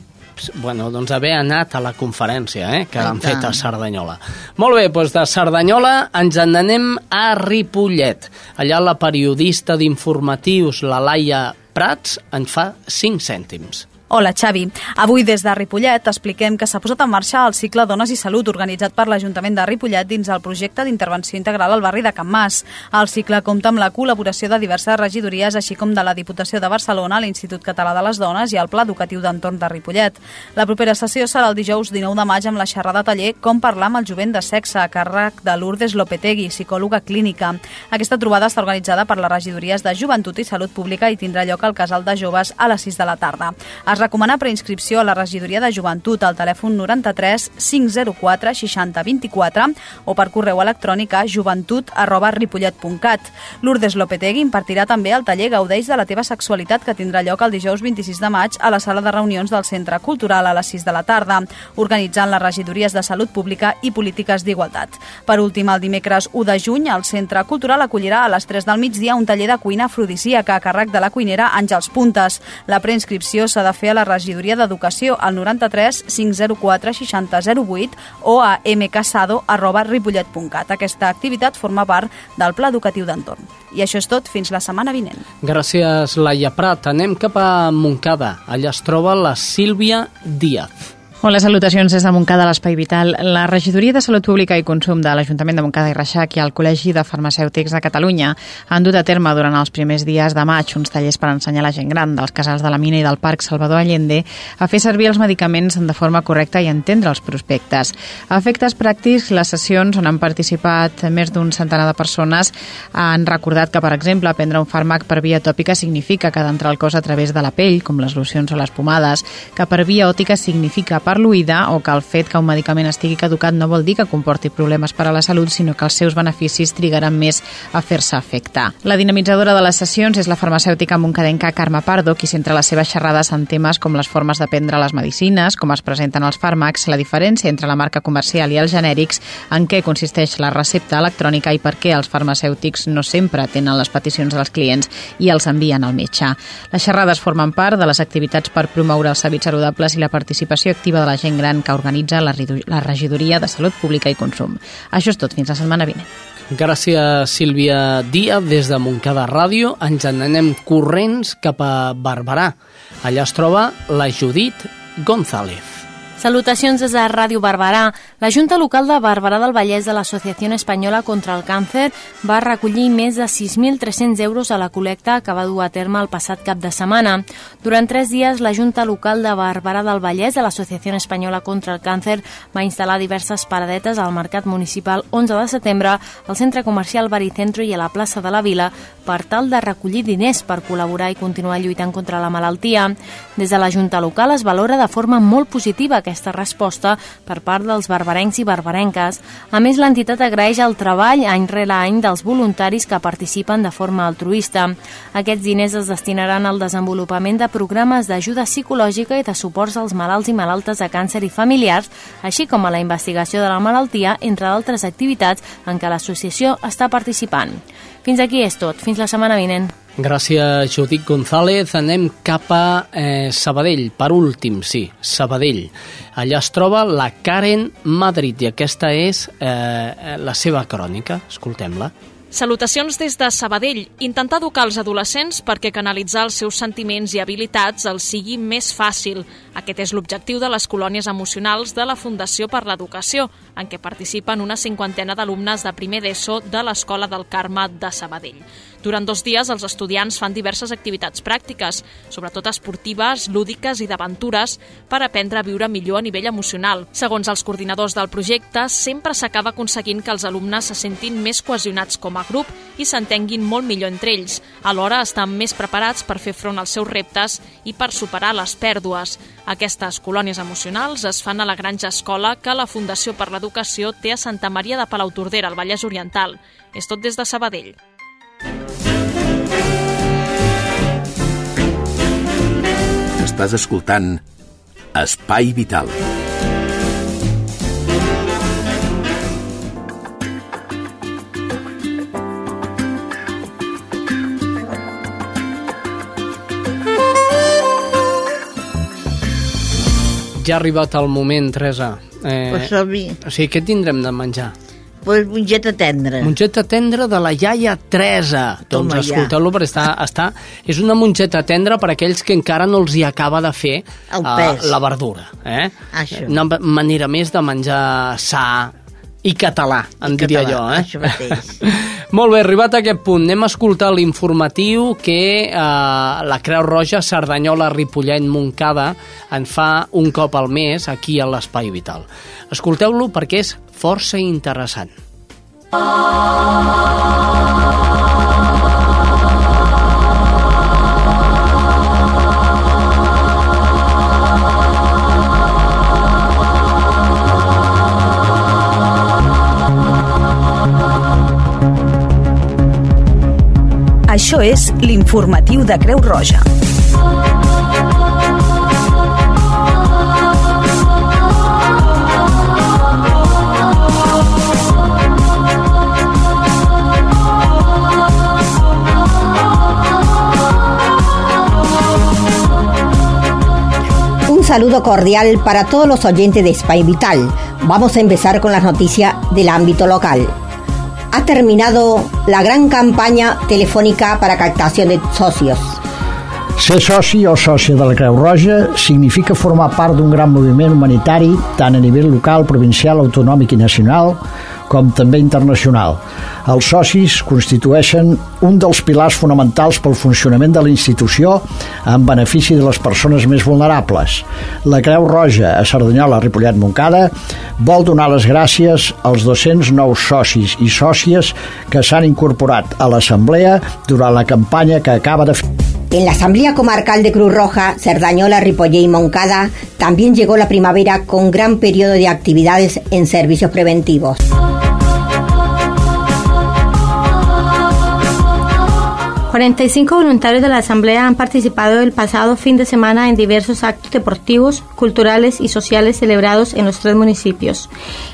Bueno, doncs haver anat a la conferència eh, que han fet a. Cerdanyola. Molt bé, doncs de Cerdanyola ens en anem a Ripollet. Allà la periodista d'informatius, la Laia Prats, en fa 5 cèntims. Hola, Xavi. Avui des de Ripollet expliquem que s'ha posat en marxa el cicle Dones i Salut organitzat per l'Ajuntament de Ripollet dins el projecte d'intervenció integral al barri de Can Mas. El cicle compta amb la col·laboració de diverses regidories, així com de la Diputació de Barcelona, l'Institut Català de les Dones i el Pla Educatiu d'Entorn de Ripollet. La propera sessió serà el dijous 19 de maig amb la xerrada taller Com parlar amb el jovent de sexe a càrrec de Lourdes Lopetegui, psicòloga clínica. Aquesta trobada està organitzada per les regidories de Joventut i Salut Pública i tindrà lloc al Casal de Joves a les 6 de la tarda. Es recomana preinscripció a la regidoria de Joventut al telèfon 93 504 60 24 o per correu electrònic a joventut arroba ripollet.cat. Lourdes Lopetegui impartirà també el taller Gaudeix de la teva sexualitat que tindrà lloc el dijous 26 de maig a la sala de reunions del Centre Cultural a les 6 de la tarda, organitzant les regidories de Salut Pública i Polítiques d'Igualtat. Per últim, el dimecres 1 de juny, el Centre Cultural acollirà a les 3 del migdia un taller de cuina afrodisíaca a càrrec de la cuinera Àngels Puntes. La preinscripció s'ha de fer a la regidoria d'Educació al 93 504 60 08 o a mcasado arroba ripollet.cat. Aquesta activitat forma part del Pla Educatiu d'Entorn. I això és tot fins la setmana vinent. Gràcies, Laia Prat. Anem cap a Montcada. Allà es troba la Sílvia Díaz. Hola, salutacions des de Montcada, l'Espai Vital. La Regidoria de Salut Pública i Consum de l'Ajuntament de Montcada i Reixac i el Col·legi de Farmacèutics de Catalunya han dut a terme durant els primers dies de maig uns tallers per ensenyar la gent gran dels casals de la Mina i del Parc Salvador Allende a fer servir els medicaments de forma correcta i entendre els prospectes. A efectes pràctics, les sessions on han participat més d'un centenar de persones han recordat que, per exemple, prendre un fàrmac per via tòpica significa que d'entrar al cos a través de la pell, com les locions o les pomades, que per via òtica significa per l'oïda o que el fet que un medicament estigui caducat no vol dir que comporti problemes per a la salut, sinó que els seus beneficis trigaran més a fer-se efectar. La dinamitzadora de les sessions és la farmacèutica moncadenca Carme Pardo, qui centra les seves xerrades en temes com les formes de prendre les medicines, com es presenten els fàrmacs, la diferència entre la marca comercial i els genèrics, en què consisteix la recepta electrònica i per què els farmacèutics no sempre tenen les peticions dels clients i els envien al metge. Les xerrades formen part de les activitats per promoure els hàbits saludables i la participació activa de la gent gran que organitza la, la Regidoria de Salut Pública i Consum. Això és tot, fins la setmana vinent. Gràcies, Sílvia Díaz. Des de Montcada Ràdio ens en anem corrents cap a Barberà. Allà es troba la Judit González. Salutacions des de Ràdio Barberà. La Junta Local de Barberà del Vallès de l'Associació Espanyola contra el Càncer va recollir més de 6.300 euros a la col·lecta que va dur a terme el passat cap de setmana. Durant tres dies, la Junta Local de Barberà del Vallès de l'Associació Espanyola contra el Càncer va instal·lar diverses paradetes al Mercat Municipal 11 de setembre, al Centre Comercial Baricentro i a la plaça de la Vila per tal de recollir diners per col·laborar i continuar lluitant contra la malaltia. Des de la Junta Local es valora de forma molt positiva aquesta resposta per part dels barbarencs i barbarenques. A més, l'entitat agraeix el treball any rere any dels voluntaris que participen de forma altruista. Aquests diners es destinaran al desenvolupament de programes d'ajuda psicològica i de suports als malalts i malaltes de càncer i familiars, així com a la investigació de la malaltia, entre d'altres activitats en què l'associació està participant. Fins aquí és tot. Fins la setmana vinent. Gràcies, Judit González. Anem cap a eh, Sabadell. Per últim, sí, Sabadell. Allà es troba la Karen Madrid i aquesta és eh, la seva crònica. Escoltem-la. Salutacions des de Sabadell. Intentar educar els adolescents perquè canalitzar els seus sentiments i habilitats els sigui més fàcil. Aquest és l'objectiu de les colònies emocionals de la Fundació per l'Educació, en què participen una cinquantena d'alumnes de primer d'ESO de l'Escola del Carme de Sabadell. Durant dos dies, els estudiants fan diverses activitats pràctiques, sobretot esportives, lúdiques i d'aventures, per aprendre a viure millor a nivell emocional. Segons els coordinadors del projecte, sempre s'acaba aconseguint que els alumnes se sentin més cohesionats com a grup i s'entenguin molt millor entre ells. Alhora, estan més preparats per fer front als seus reptes i per superar les pèrdues. Aquestes colònies emocionals es fan a la Granja Escola que la Fundació per l'Educació té a Santa Maria de Palautordera, al Vallès Oriental. És tot des de Sabadell. Estàs escoltant Espai Vital. Ja ha arribat el moment, Teresa. Pues som-hi. O sigui, què tindrem de menjar? Pues mongeta tendra. Mongeta tendra de la iaia Teresa. Toma doncs ja. escolteu-lo perquè està, està... És una mongeta tendra per aquells que encara no els hi acaba de fer pes. la verdura. Eh? Això. Una manera més de menjar sa i català, en diria català, jo. Eh? això mateix. Molt bé, arribat a aquest punt, anem a escoltar l'informatiu que eh, la Creu Roja Cerdanyola Ripollet Montcada en fa un cop al mes aquí a l'Espai Vital. Escolteu-lo perquè és força interessant. Això és l'informatiu de Creu Roja. Un saludo cordial para todos los oyentes de Spy Vital. Vamos a empezar con las noticias del ámbito local. Ha terminado la gran campaña telefónica para captación de socios. Ser soci o sòcia de la Creu Roja significa formar part d'un gran moviment humanitari tant a nivell local, provincial, autonòmic i nacional com també internacional. Els socis constitueixen un dels pilars fonamentals pel funcionament de la institució en benefici de les persones més vulnerables. La Creu Roja a Cerdanyola, Ripollet, Montcada vol donar les gràcies als 200 nous socis i sòcies que s'han incorporat a l'Assemblea durant la campanya que acaba de fer. En la Asamblea Comarcal de Cruz Roja, Cerdañola, Ripollé y Moncada también llegó la primavera con gran periodo de actividades en servicios preventivos. ...45 voluntarios de la Asamblea han participado el pasado fin de semana en diversos actos deportivos, culturales y sociales celebrados en los tres municipios.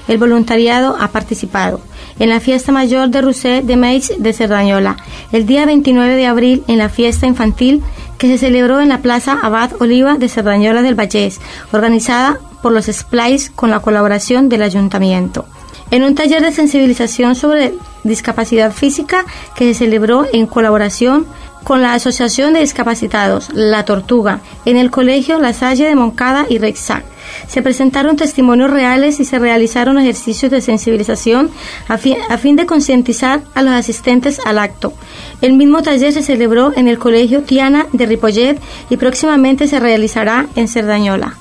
El voluntariado ha participado en la fiesta mayor de Rusé de Meix de Cerdañola, el día 29 de abril en la fiesta infantil que se celebró en la Plaza Abad Oliva de Cerdañola del Vallés, organizada por los Splice con la colaboración del Ayuntamiento. En un taller de sensibilización sobre discapacidad física que se celebró en colaboración con la Asociación de Discapacitados La Tortuga en el Colegio La Salle de Moncada y Rexac. Se presentaron testimonios reales y se realizaron ejercicios de sensibilización a fin, de concientizar a los asistentes al acto. El mismo taller se celebró en el Colegio Tiana de Ripollet y próximamente se realizará en Cerdañola.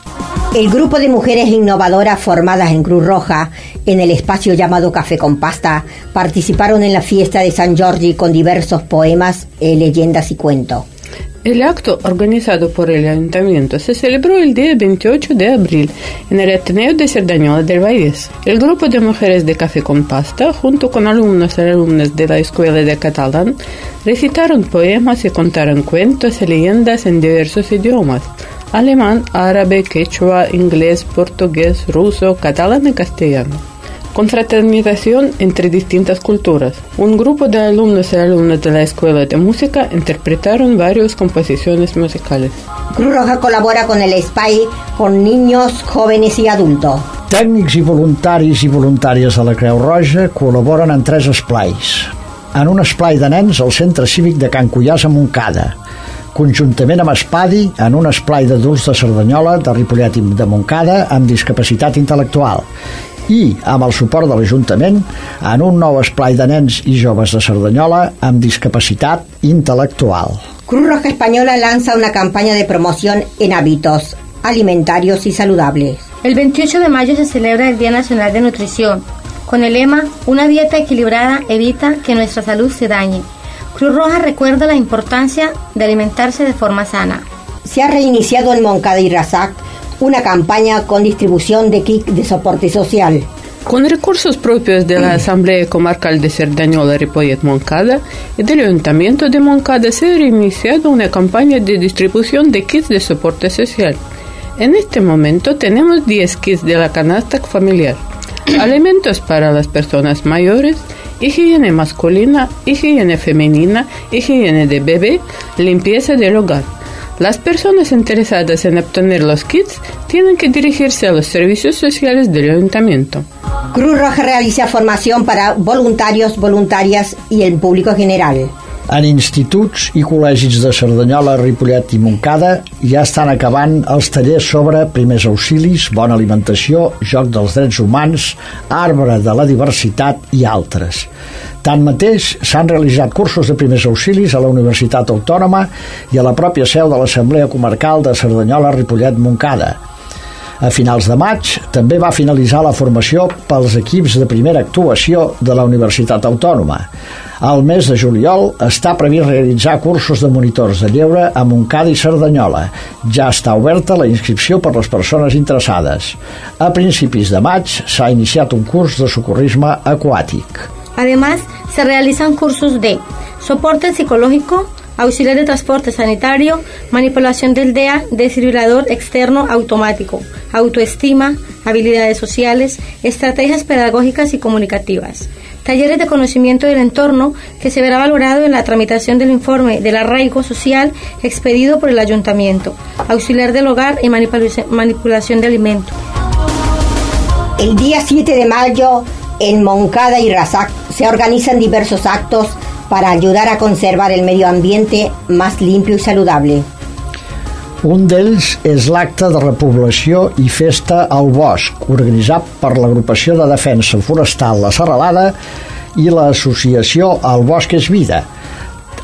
El grupo de mujeres innovadoras formadas en Cruz Roja, en el espacio llamado Café con Pasta, participaron en la fiesta de San Jordi con diversos poemas, eh, leyendas y cuentos. El acto organizado por el Ayuntamiento se celebró el día 28 de abril en el Ateneo de Cerdañola del Valles. El grupo de mujeres de Café con Pasta, junto con alumnos y alumnas de la Escuela de Catalán, recitaron poemas y contaron cuentos y leyendas en diversos idiomas alemán, árabe, quechua, inglés, portugués, ruso, catalán y castellano. Confraternización entre distintas culturas. Un grupo de alumnos y alumnas de la Escuela de Música interpretaron varias composiciones musicales. Cruz Roja colabora con el SPY con niños, jóvenes y adultos. Tècnics i voluntaris i voluntàries de la Creu Roja col·laboren en tres esplais. En un esplai de nens al Centre Cívic de Can Cullàs a Montcada, conjuntament amb Espadi en un esplai d'adults de Cerdanyola, de Ripollet i de Montcada amb discapacitat intel·lectual i amb el suport de l'Ajuntament en un nou esplai de nens i joves de Cerdanyola amb discapacitat intel·lectual. Cruz Roja Española lanza una campaña de promoción en hábitos alimentarios y saludables. El 28 de mayo se celebra el Día Nacional de Nutrición, con el lema Una dieta equilibrada evita que nuestra salud se dañe. Cruz Roja recuerda la importancia de alimentarse de forma sana. Se ha reiniciado en Moncada y Razac una campaña con distribución de kits de soporte social. Con recursos propios de la Asamblea Comarcal de Cerdañola, Ripollet, Moncada y del Ayuntamiento de Moncada se ha reiniciado una campaña de distribución de kits de soporte social. En este momento tenemos 10 kits de la canasta familiar, alimentos para las personas mayores, higiene masculina, higiene femenina, higiene de bebé, limpieza del hogar. Las personas interesadas en obtener los kits tienen que dirigirse a los servicios sociales del ayuntamiento. Cruz Roja realiza formación para voluntarios, voluntarias y el público general. En instituts i col·legis de Cerdanyola, Ripollet i Montcada ja estan acabant els tallers sobre primers auxilis, bona alimentació, joc dels drets humans, arbre de la diversitat i altres. Tanmateix, s'han realitzat cursos de primers auxilis a la Universitat Autònoma i a la pròpia seu de l'Assemblea Comarcal de Cerdanyola, Ripollet, Montcada, a finals de maig també va finalitzar la formació pels equips de primera actuació de la Universitat Autònoma. Al mes de juliol està previst realitzar cursos de monitors de lleure a Montcada i Cerdanyola. Ja està oberta la inscripció per les persones interessades. A principis de maig s'ha iniciat un curs de socorrisme aquàtic. Además, se realizan cursos de soporte psicológico, auxiliar de transporte sanitario, manipulación del DEA, desfibrilador externo automático, autoestima, habilidades sociales, estrategias pedagógicas y comunicativas. Talleres de conocimiento del entorno que se verá valorado en la tramitación del informe del arraigo social expedido por el ayuntamiento, auxiliar del hogar y manipulación de alimentos. El día 7 de mayo en Moncada y Razac se organizan diversos actos para ayudar a conservar el medio ambiente más limpio y saludable. Un d'ells és l'acte de repoblació i festa al bosc, organitzat per l'Agrupació de Defensa Forestal La Serralada i l'Associació El Bosc és Vida,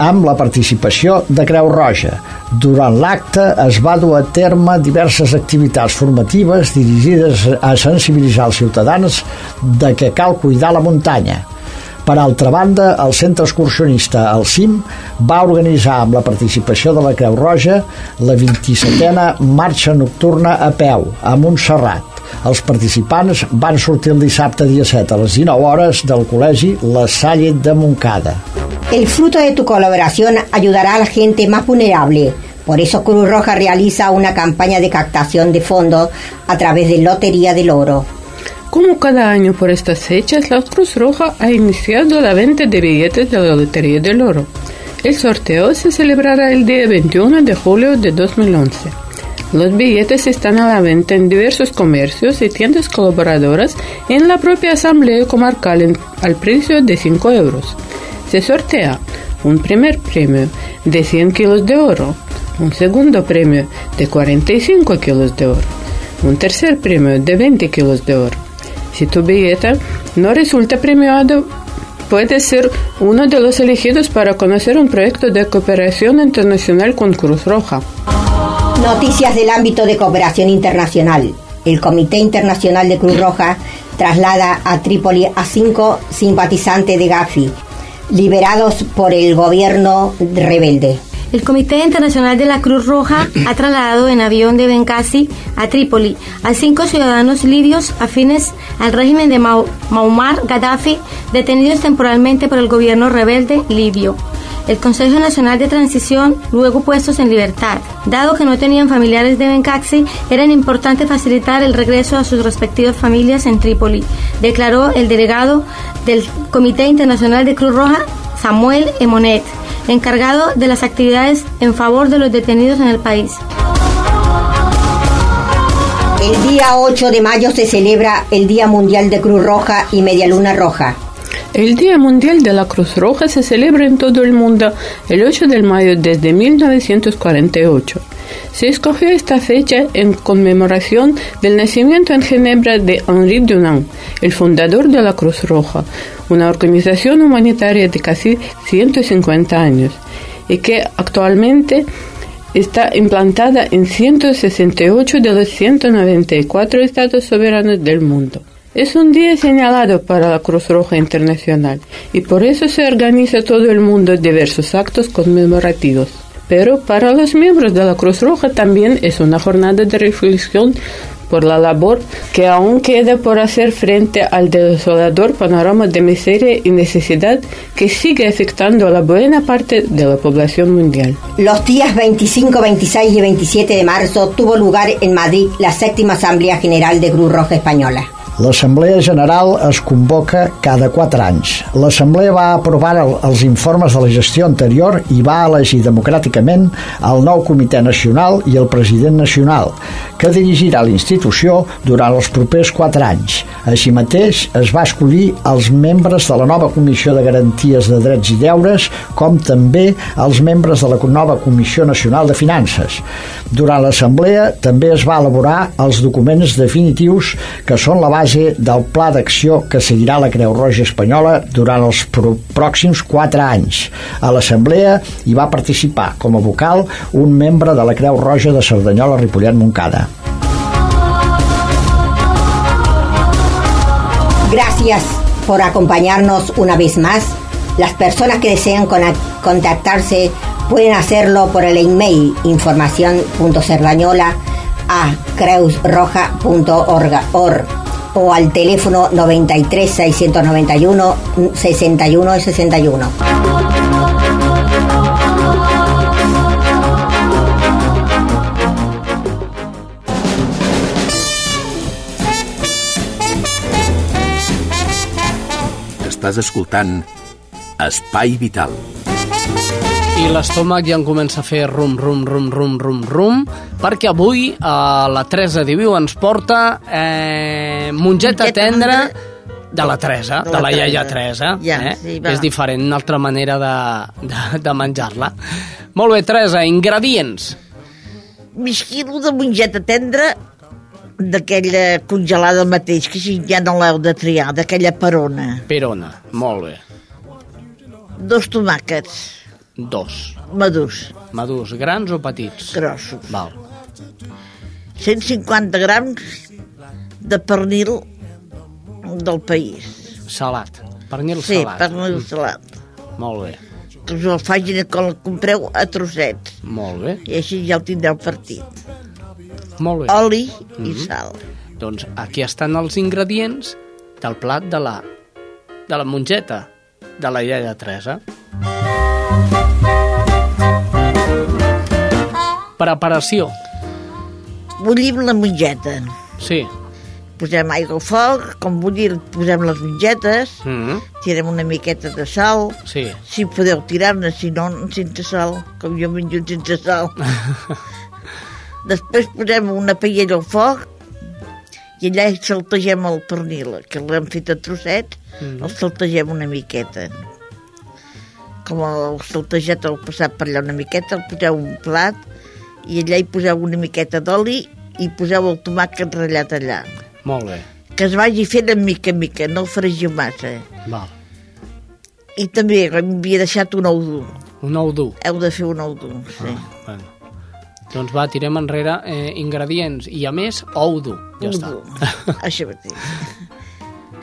amb la participació de Creu Roja. Durant l'acte es va dur a terme diverses activitats formatives dirigides a sensibilitzar els ciutadans de que cal cuidar la muntanya. Per altra banda, el centre excursionista El CIM va organitzar amb la participació de la Creu Roja la 27a marxa nocturna a peu, a Montserrat. Els participants van sortir el dissabte dia 7 a les 19 hores del col·legi La Salle de Montcada. El fruto de tu colaboración ayudará a la gente más vulnerable. Por eso Cruz Roja realiza una campaña de captación de fondos a través de Lotería del Oro. Como cada año por estas fechas, la Cruz Roja ha iniciado la venta de billetes de la Lotería del Oro. El sorteo se celebrará el día 21 de julio de 2011. Los billetes están a la venta en diversos comercios y tiendas colaboradoras en la propia Asamblea Comarcal al precio de 5 euros. Se sortea un primer premio de 100 kilos de oro, un segundo premio de 45 kilos de oro, un tercer premio de 20 kilos de oro si tu billete no resulta premiado, puedes ser uno de los elegidos para conocer un proyecto de cooperación internacional con Cruz Roja. Noticias del ámbito de cooperación internacional. El Comité Internacional de Cruz Roja traslada a Trípoli a cinco simpatizantes de Gafi, liberados por el gobierno rebelde. El Comité Internacional de la Cruz Roja ha trasladado en avión de Benghazi a Trípoli a cinco ciudadanos libios afines al régimen de Muammar Gaddafi, detenidos temporalmente por el gobierno rebelde libio. El Consejo Nacional de Transición, luego puestos en libertad. Dado que no tenían familiares de Benghazi, era importante facilitar el regreso a sus respectivas familias en Trípoli, declaró el delegado del Comité Internacional de Cruz Roja, Samuel Emonet encargado de las actividades en favor de los detenidos en el país. El día 8 de mayo se celebra el Día Mundial de Cruz Roja y Media Luna Roja. El Día Mundial de la Cruz Roja se celebra en todo el mundo el 8 de mayo desde 1948. Se escogió esta fecha en conmemoración del nacimiento en Ginebra de Henri Dunant, el fundador de la Cruz Roja, una organización humanitaria de casi 150 años y que actualmente está implantada en 168 de los 194 estados soberanos del mundo. Es un día señalado para la Cruz Roja Internacional y por eso se organiza todo el mundo diversos actos conmemorativos. Pero para los miembros de la Cruz Roja también es una jornada de reflexión por la labor que aún queda por hacer frente al desolador panorama de miseria y necesidad que sigue afectando a la buena parte de la población mundial. Los días 25, 26 y 27 de marzo tuvo lugar en Madrid la séptima Asamblea General de Cruz Roja Española. L'Assemblea General es convoca cada 4 anys. L'Assemblea va aprovar el, els informes de la gestió anterior i va elegir democràticament el nou Comitè Nacional i el President Nacional, que dirigirà la institució durant els propers 4 anys. Així mateix, es va escollir els membres de la nova Comissió de Garanties de Drets i Deures, com també els membres de la nova Comissió Nacional de Finances. Durant l'Assemblea també es va elaborar els documents definitius que són la base del pla d'acció que seguirà la Creu Roja Espanyola durant els pròxims 4 anys. A l'Assemblea hi va participar com a vocal un membre de la Creu Roja de Cerdanyola Ripollet Moncada. Gracias por acompañarnos una vez más. Las personas que desean contactarse pueden hacerlo por el email información.cerdañola a creusroja.org o al teléfono 93 691 61 61. Estàs escoltant Espai Vital. I l'estómac ja en comença a fer rum, rum, rum, rum, rum, rum, perquè avui eh, la Teresa Diviu ens porta eh, mongeta tendra de la Teresa, de, de la, iaia Teresa. Ja, eh? sí, va. És diferent, una altra manera de, de, de menjar-la. Molt bé, Teresa, ingredients. Mig quilo de mongeta tendra d'aquella congelada mateix, que ja no l'heu de triar, d'aquella perona. Perona, molt bé. Dos tomàquets. Dos. Madurs. Madurs, grans o petits? Grossos. Val. 150 grams de pernil del país. Salat. Pernil sí, salat. pernil salat. Molt bé. Que us el facin quan el compreu a trossets. Molt bé. I així ja el tindreu partit. Molt bé. Oli mm -hmm. i sal. Doncs aquí estan els ingredients del plat de la, de la mongeta de la iaia Teresa. Preparació. Bullim la mongeta. Sí. Posem aigua al foc, com bullir posem les mongetes, Mm -hmm. tirem una miqueta de sal, Sí. si podeu tirar-ne, si no, sense sal, com jo menjo sense sal. Després posem una paella al foc i allà saltegem el pernil, que l'hem fet a trossets, Mhm. el saltegem una miqueta. Com el saltejat el passat per allà una miqueta, el poseu un plat i allà hi poseu una miqueta d'oli i poseu el tomàquet ratllat allà. Molt bé. Que es vagi fent en mica en mica, no el fregiu massa. Val. I també havia deixat un ou dur. Un ou dur. Heu de fer un ou dur, sí. Ah, bueno. Doncs va, tirem enrere eh, ingredients i a més ou dur. Ja Ou està. dur. Això mateix.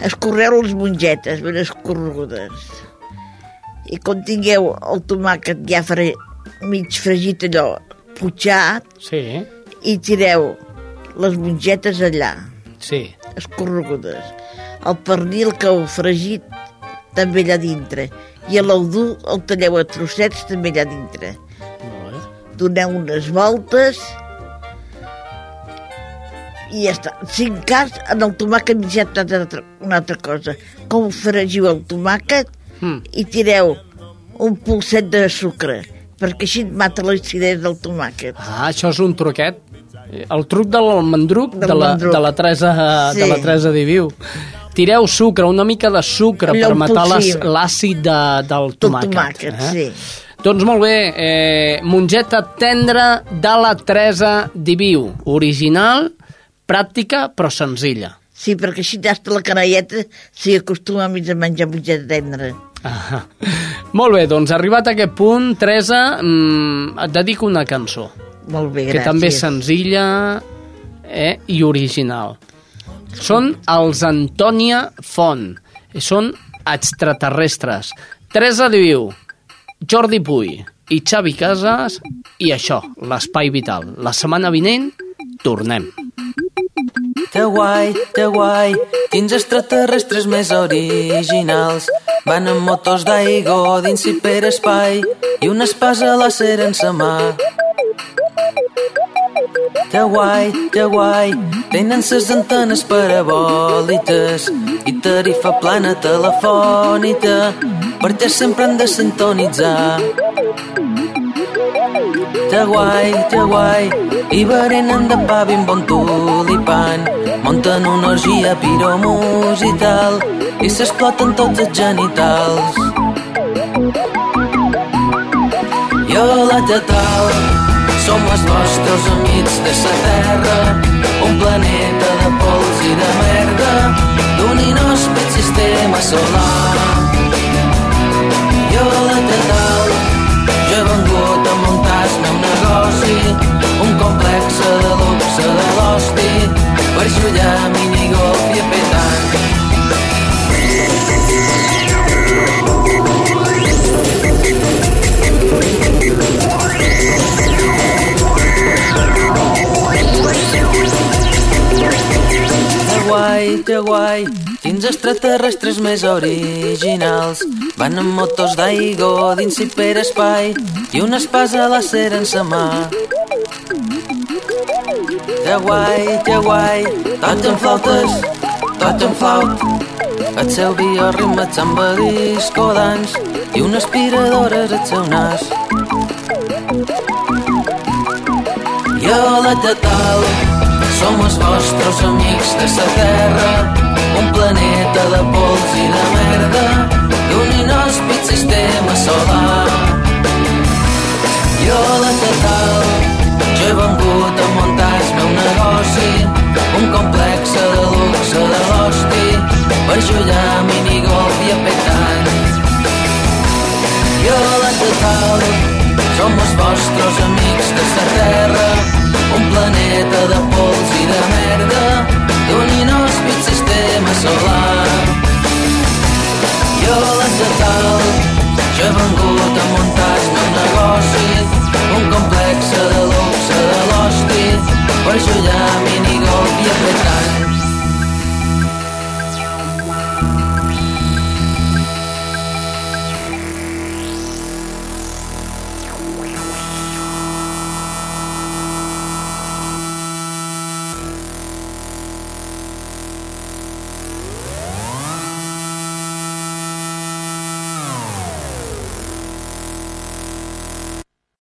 Escorreu les mongetes ben escorregudes. I quan tingueu el tomàquet ja fre... mig fregit allò, putxat, Sí, i tireu les mongetes allà, sí. escorregudes. El pernil que heu fregit també allà dintre. I l'ou dur el talleu a trossets també allà dintre. Molt bé. doneu unes voltes i ja està. En cas, en el tomàquet mitjà una altra, una altra cosa. Com fregiu el tomàquet Mm. i tireu un polset de sucre, perquè així et mata l'acidesa del tomàquet. Ah, això és un truquet. Eh, El truc de l'almendruc Del de, la, mandruc. de la Teresa, Sí. de la Teresa Diviu. Tireu sucre, una mica de sucre Allò per matar l'àcid de, del tomàquet. tomàquet, sí. Doncs molt bé, eh, mongeta tendra de la Teresa Diviu. Original, pràctica, però senzilla. Sí, perquè així hasta la canalleta s'hi acostuma a menjar mongeta tendra. Ah. Molt bé, doncs arribat a aquest punt, Teresa, mm, et dedico una cançó. Molt bé, que gràcies. també és senzilla eh, i original. Són els Antònia Font. Són extraterrestres. Teresa Diviu, Jordi Puy i Xavi Casas i això, l'Espai Vital. La setmana vinent tornem. Que guai, que guai, quins extraterrestres més originals. Van amb motors d'aigua dins espai i una espasa làser en sa mà. Que guai, que guai, Tenen ses antenes parabòlites i tarifa plana telefònica perquè sempre han de sintonitzar. Que guai, que guai, i berenen de pa ben bon tulipan, munten una orgia piromusical i s'exploten tots els genitals. Jo la Tetal som els vostres amics de la Terra, un planeta de pols i de merda, d'un inhòspit sistema solar. Jo negoci, un complex de luxe de l'hosti, per a minigolf i a petant. Guai, que guai, quins extraterrestres més originals. Van amb motos d'aigua dins hiperespai i una espasa láser en sa mà. Que guai, que guai, tots en flautes, tots en flaut. El seu bioritme et sembla discodants i una aspiradora és el seu nas. Jo la Tetal, som els vostres amics de la Terra, un planeta de pols i de merda, d'un inhòspit sistema solar. Jo la Tetal, jo he vengut a muntar el meu negoci, un complex de luxe de l'hosti, per jugar minigolf i a petant. Jo la Tetal, som els vostres amics de la Terra, un planeta de pols la merda d'un inhòspit sistema solar. Jo l'estatal, jo he vengut a muntar-me un negoci, un complex de luxe de l'hòstia, per jullar minigolf i apretant